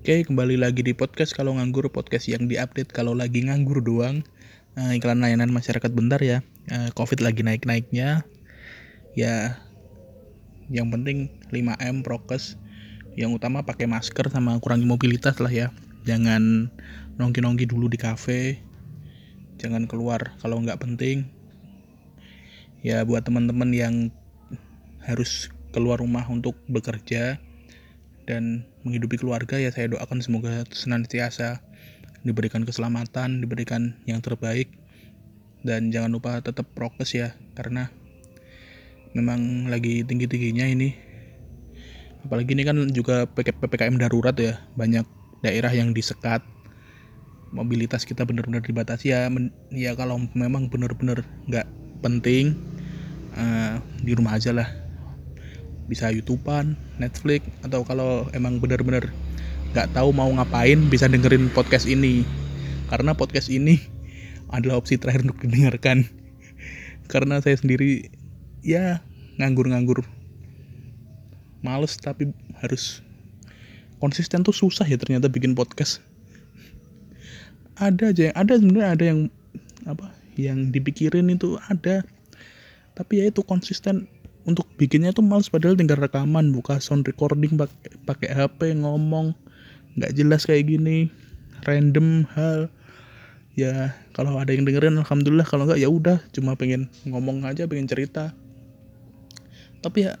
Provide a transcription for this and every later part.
Oke, kembali lagi di podcast kalau nganggur podcast yang diupdate kalau lagi nganggur doang. Uh, iklan layanan masyarakat bentar ya. Uh, Covid lagi naik-naiknya. Ya, yang penting 5M prokes. Yang utama pakai masker sama kurangi mobilitas lah ya. Jangan nongki-nongki dulu di kafe. Jangan keluar kalau nggak penting. Ya buat teman-teman yang harus keluar rumah untuk bekerja dan menghidupi keluarga ya saya doakan semoga senantiasa diberikan keselamatan, diberikan yang terbaik. Dan jangan lupa tetap prokes ya karena memang lagi tinggi-tingginya ini. Apalagi ini kan juga PPKM darurat ya. Banyak daerah yang disekat. Mobilitas kita benar-benar dibatasi ya. Ya kalau memang benar-benar nggak penting uh, di rumah aja lah bisa YouTubean, Netflix atau kalau emang benar-benar nggak tahu mau ngapain bisa dengerin podcast ini. Karena podcast ini adalah opsi terakhir untuk didengarkan. Karena saya sendiri ya nganggur-nganggur. Males tapi harus. Konsisten tuh susah ya ternyata bikin podcast. Ada aja yang ada sebenarnya ada yang apa yang dipikirin itu ada. Tapi ya itu konsisten untuk bikinnya tuh males padahal tinggal rekaman buka sound recording pakai pakai HP ngomong nggak jelas kayak gini random hal. Ya kalau ada yang dengerin alhamdulillah kalau nggak ya udah cuma pengen ngomong aja pengen cerita. Tapi ya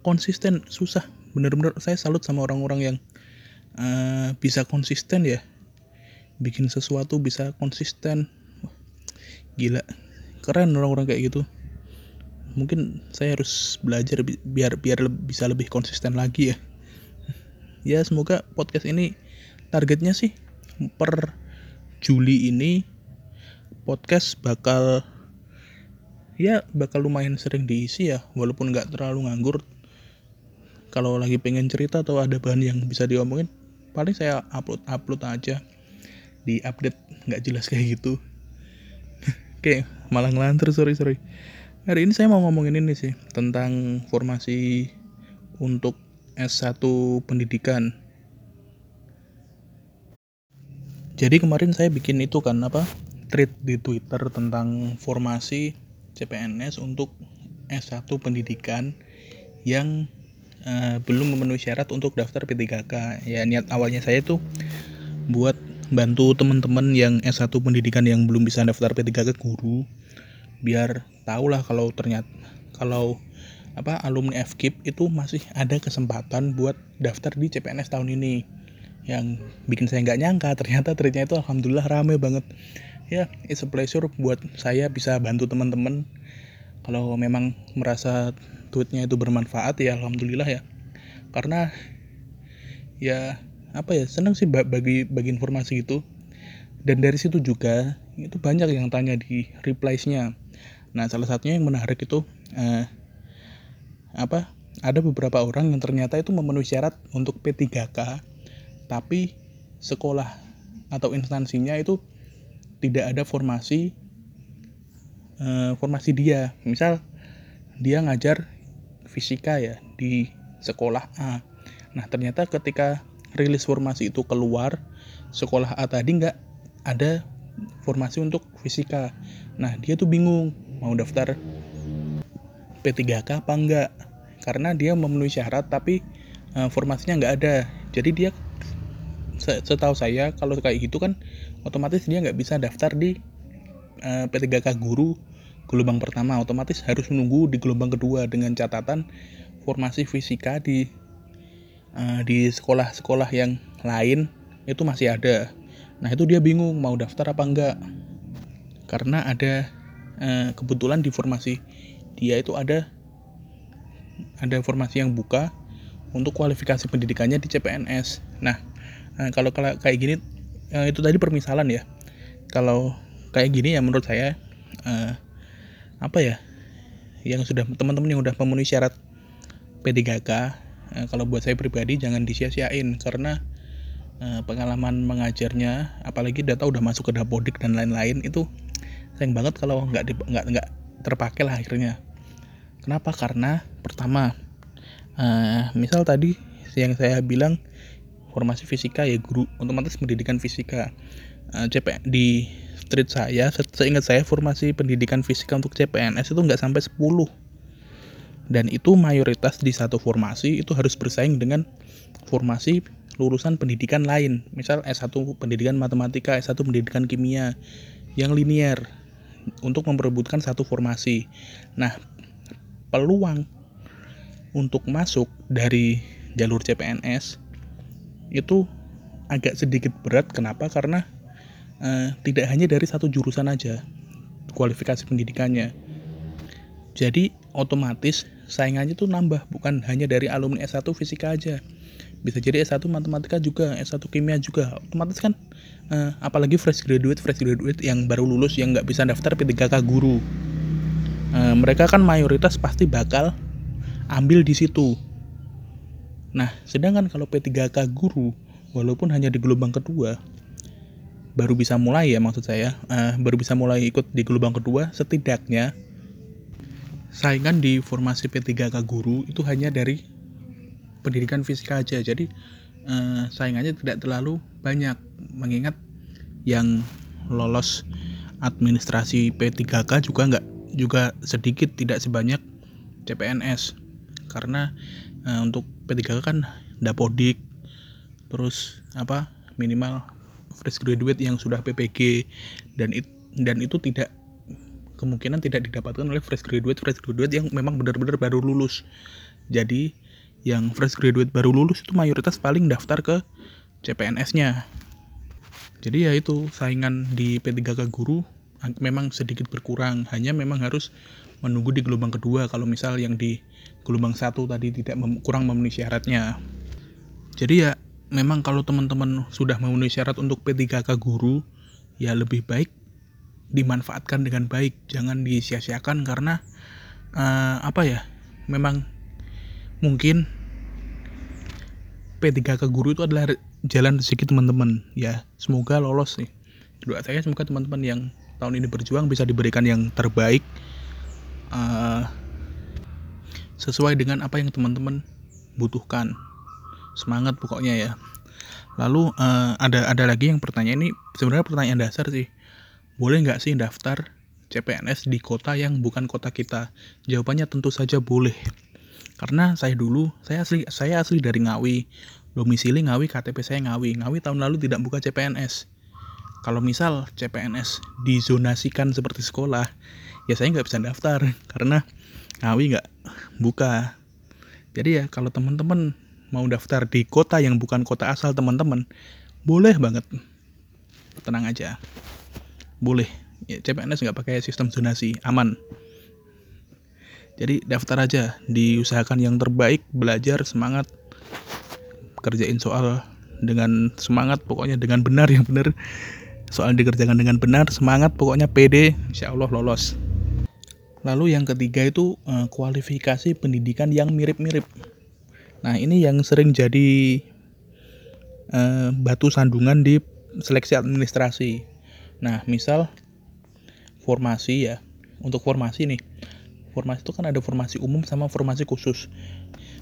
konsisten susah. Bener-bener saya salut sama orang-orang yang uh, bisa konsisten ya. Bikin sesuatu bisa konsisten. Gila. Keren orang-orang kayak gitu mungkin saya harus belajar biar biar bisa lebih konsisten lagi ya. Ya semoga podcast ini targetnya sih per Juli ini podcast bakal ya bakal lumayan sering diisi ya walaupun nggak terlalu nganggur. Kalau lagi pengen cerita atau ada bahan yang bisa diomongin paling saya upload upload aja. Di update nggak jelas kayak gitu. Oke malah ngelantur sorry sorry Hari ini saya mau ngomongin ini sih tentang formasi untuk S1 pendidikan. Jadi kemarin saya bikin itu kan apa? Tweet di Twitter tentang formasi CPNS untuk S1 pendidikan yang uh, belum memenuhi syarat untuk daftar P3K. Ya niat awalnya saya tuh buat bantu teman-teman yang S1 pendidikan yang belum bisa daftar P3K guru biar tahu lah kalau ternyata kalau apa alumni FKIP itu masih ada kesempatan buat daftar di CPNS tahun ini. Yang bikin saya nggak nyangka ternyata treatnya itu alhamdulillah rame banget. Ya it's a pleasure buat saya bisa bantu teman-teman. Kalau memang merasa tweetnya itu bermanfaat ya alhamdulillah ya. Karena ya apa ya senang sih bagi bagi informasi itu. Dan dari situ juga itu banyak yang tanya di replies-nya Nah, salah satunya yang menarik itu eh, apa? Ada beberapa orang yang ternyata itu memenuhi syarat untuk P3K, tapi sekolah atau instansinya itu tidak ada formasi eh, formasi dia. Misal dia ngajar fisika ya di sekolah A. Nah, ternyata ketika rilis formasi itu keluar, sekolah A tadi nggak ada formasi untuk fisika. Nah, dia tuh bingung mau daftar P3K apa enggak. Karena dia memenuhi syarat tapi uh, formasinya nggak ada. Jadi dia setahu saya kalau kayak gitu kan otomatis dia nggak bisa daftar di eh, P3K guru gelombang pertama. Otomatis harus menunggu di gelombang kedua dengan catatan formasi fisika di uh, di sekolah-sekolah yang lain itu masih ada. Nah itu dia bingung mau daftar apa enggak. Karena ada eh, kebetulan di formasi dia itu ada ada informasi yang buka untuk kualifikasi pendidikannya di CPNS. Nah, eh, kalau kayak gini eh, itu tadi permisalan ya. Kalau kayak gini ya menurut saya apa ya? Yang sudah teman-teman yang sudah memenuhi syarat P3K, eh, kalau buat saya pribadi jangan disia-siain karena pengalaman mengajarnya, apalagi data udah masuk ke dapodik dan lain-lain itu sayang banget kalau nggak nggak nggak terpakai lah akhirnya. Kenapa? Karena pertama uh, misal tadi yang saya bilang formasi fisika ya guru otomatis pendidikan fisika. Uh, eh, CP di street saya seingat saya formasi pendidikan fisika untuk CPNS itu nggak sampai 10 dan itu mayoritas di satu formasi itu harus bersaing dengan formasi lulusan pendidikan lain. Misal S1 pendidikan matematika S1 pendidikan kimia yang linier untuk memperebutkan satu formasi. Nah peluang untuk masuk dari jalur CPNS itu agak sedikit berat. Kenapa? Karena uh, tidak hanya dari satu jurusan aja kualifikasi pendidikannya. Jadi otomatis saingannya tuh nambah bukan hanya dari alumni S1 fisika aja bisa jadi S1 matematika juga S1 kimia juga. Otomatis kan uh, apalagi fresh graduate fresh graduate yang baru lulus yang nggak bisa daftar P3K guru. Uh, mereka kan mayoritas pasti bakal ambil di situ. Nah sedangkan kalau P3K guru walaupun hanya di gelombang kedua baru bisa mulai ya maksud saya uh, baru bisa mulai ikut di gelombang kedua setidaknya saingan di formasi P3K guru itu hanya dari pendidikan fisika aja. Jadi uh, saingannya tidak terlalu banyak. Mengingat yang lolos administrasi P3K juga nggak juga sedikit tidak sebanyak CPNS karena uh, untuk P3K kan dapodik terus apa minimal fresh graduate yang sudah PPG dan it, dan itu tidak kemungkinan tidak didapatkan oleh fresh graduate fresh graduate yang memang benar-benar baru lulus. Jadi yang fresh graduate baru lulus itu mayoritas paling daftar ke CPNS-nya jadi ya itu saingan di P3K guru memang sedikit berkurang. Hanya memang harus menunggu di gelombang kedua kalau misal yang di gelombang satu tadi tidak mem kurang memenuhi syaratnya. Jadi ya memang kalau teman-teman sudah memenuhi syarat untuk P3K guru, ya lebih baik dimanfaatkan dengan baik, jangan disia-siakan karena uh, apa ya? Memang mungkin P3K guru itu adalah jalan rezeki teman-teman. Ya. Semoga lolos nih. Doa saya semoga teman-teman yang tahun ini berjuang bisa diberikan yang terbaik uh, sesuai dengan apa yang teman-teman butuhkan. Semangat pokoknya ya. Lalu uh, ada ada lagi yang pertanyaan. Ini sebenarnya pertanyaan dasar sih. Boleh nggak sih daftar CPNS di kota yang bukan kota kita? Jawabannya tentu saja boleh karena saya dulu saya asli saya asli dari Ngawi domisili Ngawi KTP saya Ngawi Ngawi tahun lalu tidak buka CPNS kalau misal CPNS dizonasikan seperti sekolah ya saya nggak bisa daftar karena Ngawi nggak buka jadi ya kalau teman-teman mau daftar di kota yang bukan kota asal teman-teman, boleh banget. Tenang aja. Boleh. Ya, CPNS nggak pakai sistem zonasi, aman. Jadi daftar aja, diusahakan yang terbaik, belajar semangat, kerjain soal dengan semangat, pokoknya dengan benar yang benar. Soal dikerjakan dengan benar, semangat, pokoknya pede, insya Allah lolos. Lalu yang ketiga itu eh, kualifikasi pendidikan yang mirip-mirip. Nah, ini yang sering jadi uh, batu sandungan di seleksi administrasi. Nah, misal formasi ya. Untuk formasi nih. Formasi itu kan ada formasi umum sama formasi khusus.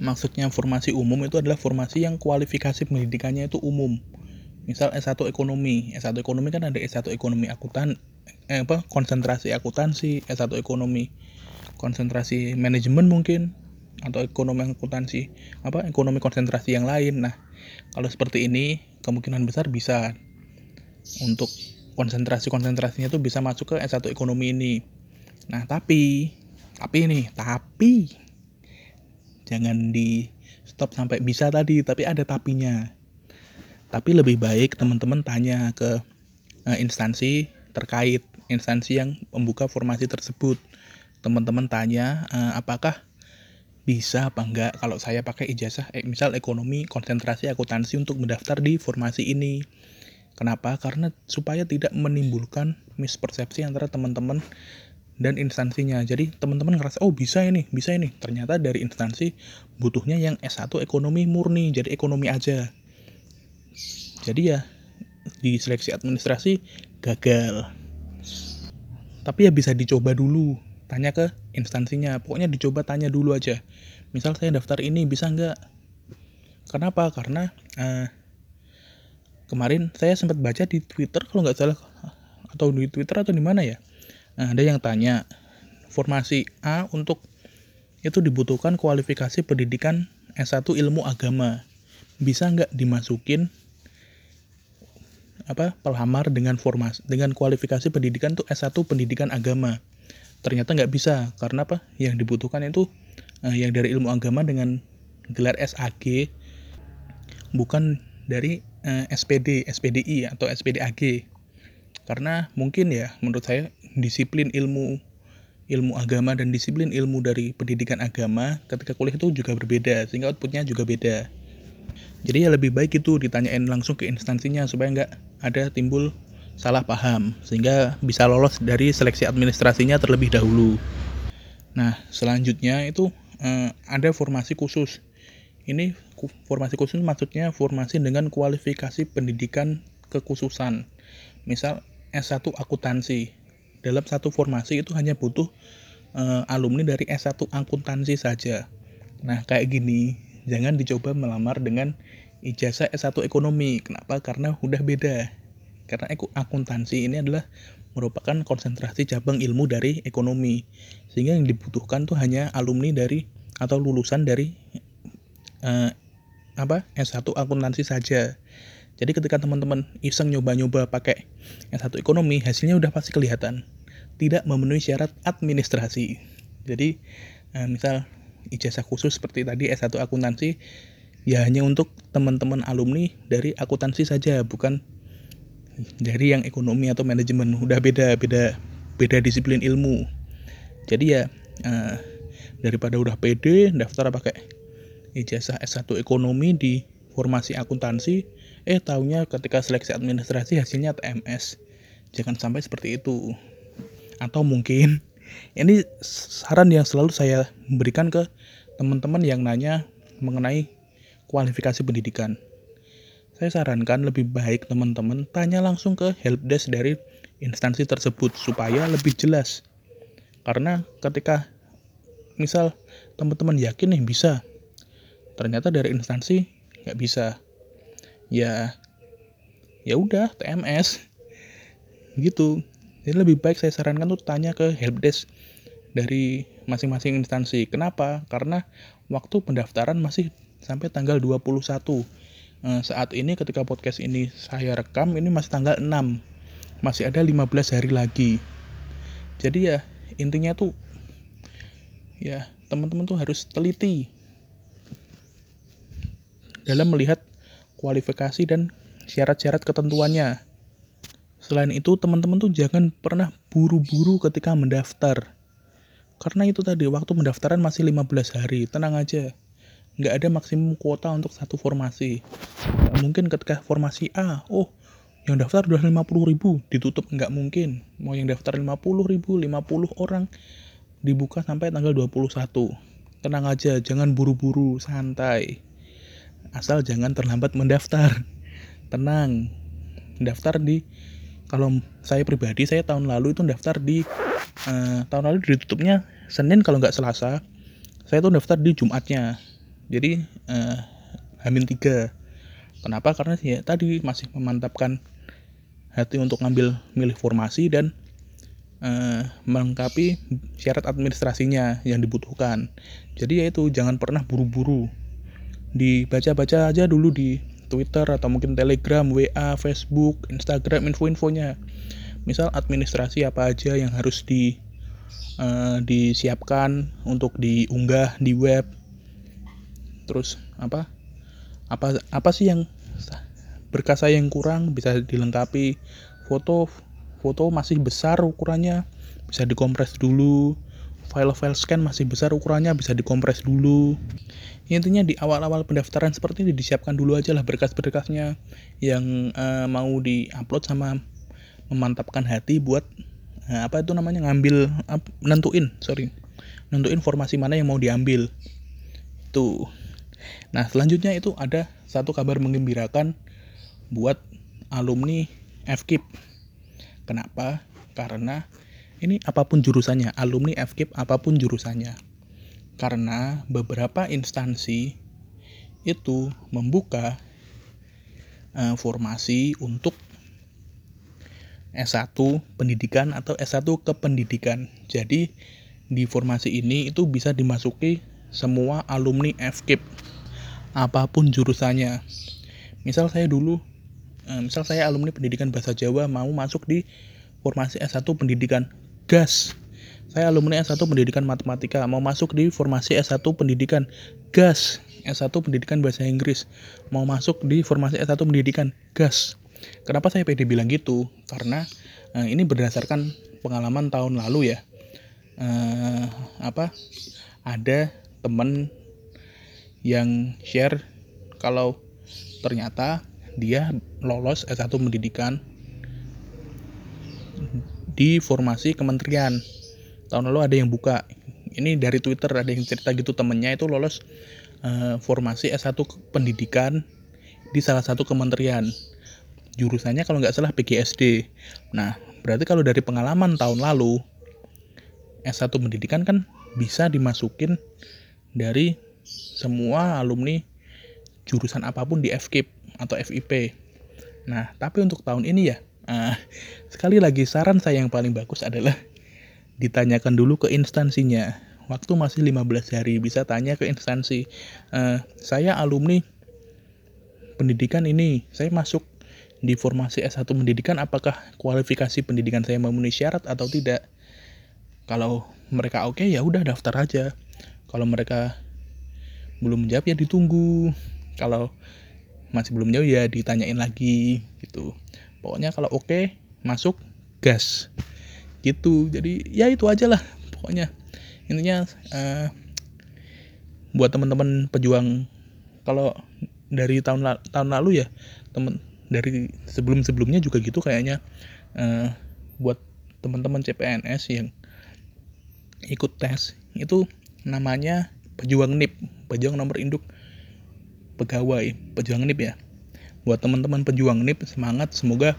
Maksudnya formasi umum itu adalah formasi yang kualifikasi pendidikannya itu umum. Misal S1 ekonomi. S1 ekonomi kan ada S1 ekonomi akuntan eh, apa konsentrasi akuntansi, S1 ekonomi konsentrasi manajemen mungkin atau ekonomi akuntansi apa ekonomi konsentrasi yang lain nah kalau seperti ini kemungkinan besar bisa untuk konsentrasi konsentrasinya tuh bisa masuk ke S1 ekonomi ini nah tapi tapi ini tapi jangan di stop sampai bisa tadi tapi ada tapinya. Tapi lebih baik teman-teman tanya ke uh, instansi terkait instansi yang membuka formasi tersebut. Teman-teman tanya uh, apakah bisa apa enggak kalau saya pakai ijazah eh, misal ekonomi konsentrasi akuntansi untuk mendaftar di formasi ini? Kenapa? Karena supaya tidak menimbulkan mispersepsi antara teman-teman dan instansinya. Jadi teman-teman ngerasa oh bisa ini bisa ini. Ternyata dari instansi butuhnya yang S1 ekonomi murni jadi ekonomi aja. Jadi ya di seleksi administrasi gagal. Tapi ya bisa dicoba dulu tanya ke instansinya. Pokoknya dicoba tanya dulu aja. Misal saya daftar ini bisa nggak? Kenapa? Karena uh, kemarin saya sempat baca di Twitter kalau nggak salah atau di Twitter atau di mana ya nah, ada yang tanya formasi A untuk itu dibutuhkan kualifikasi pendidikan S1 ilmu agama. Bisa nggak dimasukin apa pelamar dengan formasi dengan kualifikasi pendidikan tuh S1 pendidikan agama? Ternyata nggak bisa karena apa? Yang dibutuhkan itu uh, yang dari ilmu agama dengan gelar SAG bukan dari uh, SPD SPDI atau SPDAG karena mungkin ya menurut saya disiplin ilmu ilmu agama dan disiplin ilmu dari pendidikan agama ketika kuliah itu juga berbeda sehingga outputnya juga beda jadi ya lebih baik itu ditanyain langsung ke instansinya supaya nggak ada timbul salah paham sehingga bisa lolos dari seleksi administrasinya terlebih dahulu. Nah, selanjutnya itu eh, ada formasi khusus. Ini formasi khusus maksudnya formasi dengan kualifikasi pendidikan kekhususan. Misal S1 akuntansi. Dalam satu formasi itu hanya butuh eh, alumni dari S1 akuntansi saja. Nah, kayak gini jangan dicoba melamar dengan ijazah S1 ekonomi. Kenapa? Karena udah beda. Karena akuntansi ini adalah merupakan konsentrasi cabang ilmu dari ekonomi. Sehingga yang dibutuhkan tuh hanya alumni dari atau lulusan dari uh, apa S1 akuntansi saja. Jadi ketika teman-teman iseng nyoba-nyoba pakai S1 ekonomi, hasilnya udah pasti kelihatan. Tidak memenuhi syarat administrasi. Jadi uh, misal ijazah khusus seperti tadi S1 akuntansi ya hanya untuk teman-teman alumni dari akuntansi saja bukan dari yang ekonomi atau manajemen udah beda beda beda disiplin ilmu jadi ya uh, daripada udah pede daftar pakai ijazah S1 ekonomi di formasi akuntansi eh tahunya ketika seleksi administrasi hasilnya TMS jangan sampai seperti itu atau mungkin ini saran yang selalu saya berikan ke teman-teman yang nanya mengenai kualifikasi pendidikan. Saya sarankan lebih baik teman-teman tanya langsung ke helpdesk dari instansi tersebut supaya lebih jelas. Karena ketika misal teman-teman yakin nih bisa, ternyata dari instansi nggak bisa, ya ya udah TMS gitu jadi lebih baik saya sarankan tuh tanya ke helpdesk dari masing-masing instansi. Kenapa? Karena waktu pendaftaran masih sampai tanggal 21. Nah, saat ini ketika podcast ini saya rekam ini masih tanggal 6. Masih ada 15 hari lagi. Jadi ya intinya tuh ya teman-teman tuh harus teliti dalam melihat kualifikasi dan syarat-syarat ketentuannya. Selain itu, teman-teman tuh jangan pernah buru-buru ketika mendaftar. Karena itu tadi, waktu pendaftaran masih 15 hari, tenang aja. Nggak ada maksimum kuota untuk satu formasi. Nggak mungkin ketika formasi A, oh yang daftar udah 50 ribu, ditutup nggak mungkin. Mau yang daftar 50 ribu, 50 orang, dibuka sampai tanggal 21. Tenang aja, jangan buru-buru, santai. Asal jangan terlambat mendaftar. Tenang, daftar di kalau saya pribadi saya tahun lalu itu daftar di uh, tahun lalu ditutupnya Senin kalau nggak Selasa. Saya tuh daftar di Jumatnya. Jadi uh, Hamin 3 kenapa? Karena ya tadi masih memantapkan hati untuk ngambil milih formasi dan uh, melengkapi syarat administrasinya yang dibutuhkan. Jadi ya itu jangan pernah buru-buru dibaca-baca aja dulu di Twitter atau mungkin Telegram, WA, Facebook, Instagram, info-infonya. Misal administrasi apa aja yang harus di uh, disiapkan untuk diunggah di web. Terus apa? Apa apa sih yang berkas saya yang kurang bisa dilengkapi foto foto masih besar ukurannya bisa dikompres dulu file-file scan masih besar ukurannya bisa dikompres dulu. Intinya di awal-awal pendaftaran seperti ini disiapkan dulu aja lah berkas-berkasnya yang uh, mau diupload sama memantapkan hati buat uh, apa itu namanya ngambil uh, nentuin sorry nentuin informasi mana yang mau diambil. Tuh. Nah selanjutnya itu ada satu kabar mengembirakan buat alumni FKIP kenapa? Karena ini apa pun jurusannya alumni FKIP apa pun jurusannya karena beberapa instansi itu membuka uh, formasi untuk S1 pendidikan atau S1 kependidikan. Jadi di formasi ini itu bisa dimasuki semua alumni FKIP apa pun jurusannya. Misal saya dulu uh, misal saya alumni pendidikan bahasa Jawa mau masuk di formasi S1 pendidikan gas. Saya alumni S1 pendidikan matematika mau masuk di formasi S1 pendidikan gas. S1 pendidikan bahasa Inggris mau masuk di formasi S1 pendidikan gas. Kenapa saya pede bilang gitu? Karena uh, ini berdasarkan pengalaman tahun lalu ya. Uh, apa? Ada teman yang share kalau ternyata dia lolos S1 pendidikan di formasi kementerian. Tahun lalu ada yang buka. Ini dari Twitter ada yang cerita gitu temennya itu lolos uh, formasi S1 pendidikan di salah satu kementerian. Jurusannya kalau nggak salah PGSD. Nah, berarti kalau dari pengalaman tahun lalu, S1 pendidikan kan bisa dimasukin dari semua alumni jurusan apa pun di FKIP atau FIP. Nah, tapi untuk tahun ini ya, uh, sekali lagi saran saya yang paling bagus adalah ditanyakan dulu ke instansinya. Waktu masih 15 hari bisa tanya ke instansi. Uh, saya alumni pendidikan ini saya masuk di formasi S1 pendidikan apakah kualifikasi pendidikan saya memenuhi syarat atau tidak? Kalau mereka oke okay, ya udah daftar aja. Kalau mereka belum menjawab ya ditunggu. Kalau masih belum jauh ya ditanyain lagi gitu pokoknya kalau oke okay, masuk gas. Gitu. Jadi ya itu aja lah pokoknya. Intinya uh, buat teman-teman pejuang kalau dari tahun la tahun lalu ya temen dari sebelum sebelumnya juga gitu kayaknya uh, buat teman-teman CPNS yang ikut tes itu namanya pejuang NIP pejuang nomor induk pegawai pejuang NIP ya buat teman-teman pejuang NIP semangat semoga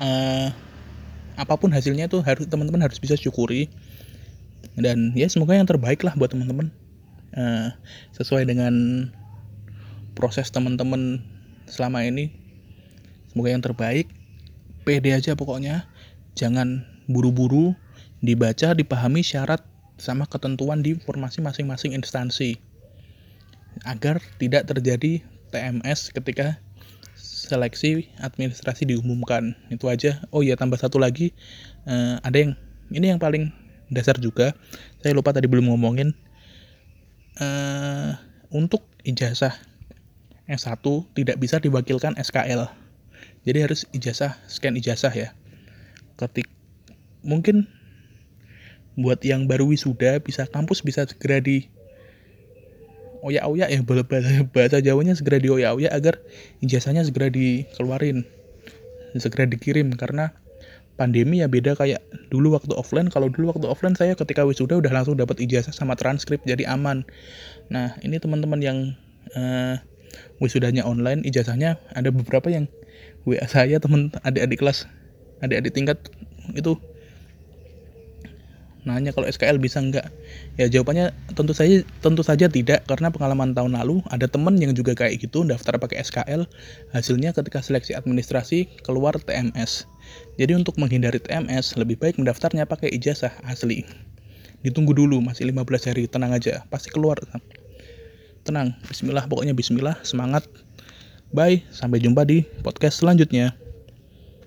uh, apa pun hasilnya itu harus teman-teman harus bisa syukuri. Dan ya semoga yang terbaik lah buat teman-teman. Uh, sesuai dengan proses teman-teman selama ini semoga yang terbaik. Pede aja pokoknya. Jangan buru-buru dibaca dipahami syarat sama ketentuan di formasi masing-masing instansi. Agar tidak terjadi TMS ketika seleksi administrasi diumumkan. Itu aja. Oh ya tambah satu lagi. Uh, ada yang ini yang paling dasar juga. Saya lupa tadi belum ngomongin. Uh, untuk ijazah S1 tidak bisa diwakilkan SKL jadi harus ijazah scan ijazah ya. Ketik. Mungkin buat yang baru wisuda bisa kampus bisa segera di oya-oya ya bahasa, Jawanya segera di oya-oya agar ijazahnya segera dikeluarin segera dikirim. Karena pandemi ya beda kayak dulu waktu offline. Kalau dulu waktu offline saya ketika wisuda udah langsung dapat ijazah sama transkrip jadi aman. Nah ini teman-teman yang uh, wisudanya online ijazahnya ada beberapa yang WA saya teman adik-adik kelas adik-adik tingkat itu nanya kalau SKL bisa enggak ya jawabannya tentu saja tentu saja tidak karena pengalaman tahun lalu ada temen yang juga kayak gitu daftar pakai SKL hasilnya ketika seleksi administrasi keluar TMS jadi untuk menghindari TMS lebih baik mendaftarnya pakai ijazah asli. Ditunggu dulu masih 15 hari tenang aja pasti keluar. Tenang bismillah pokoknya bismillah semangat. Bye sampai jumpa di podcast selanjutnya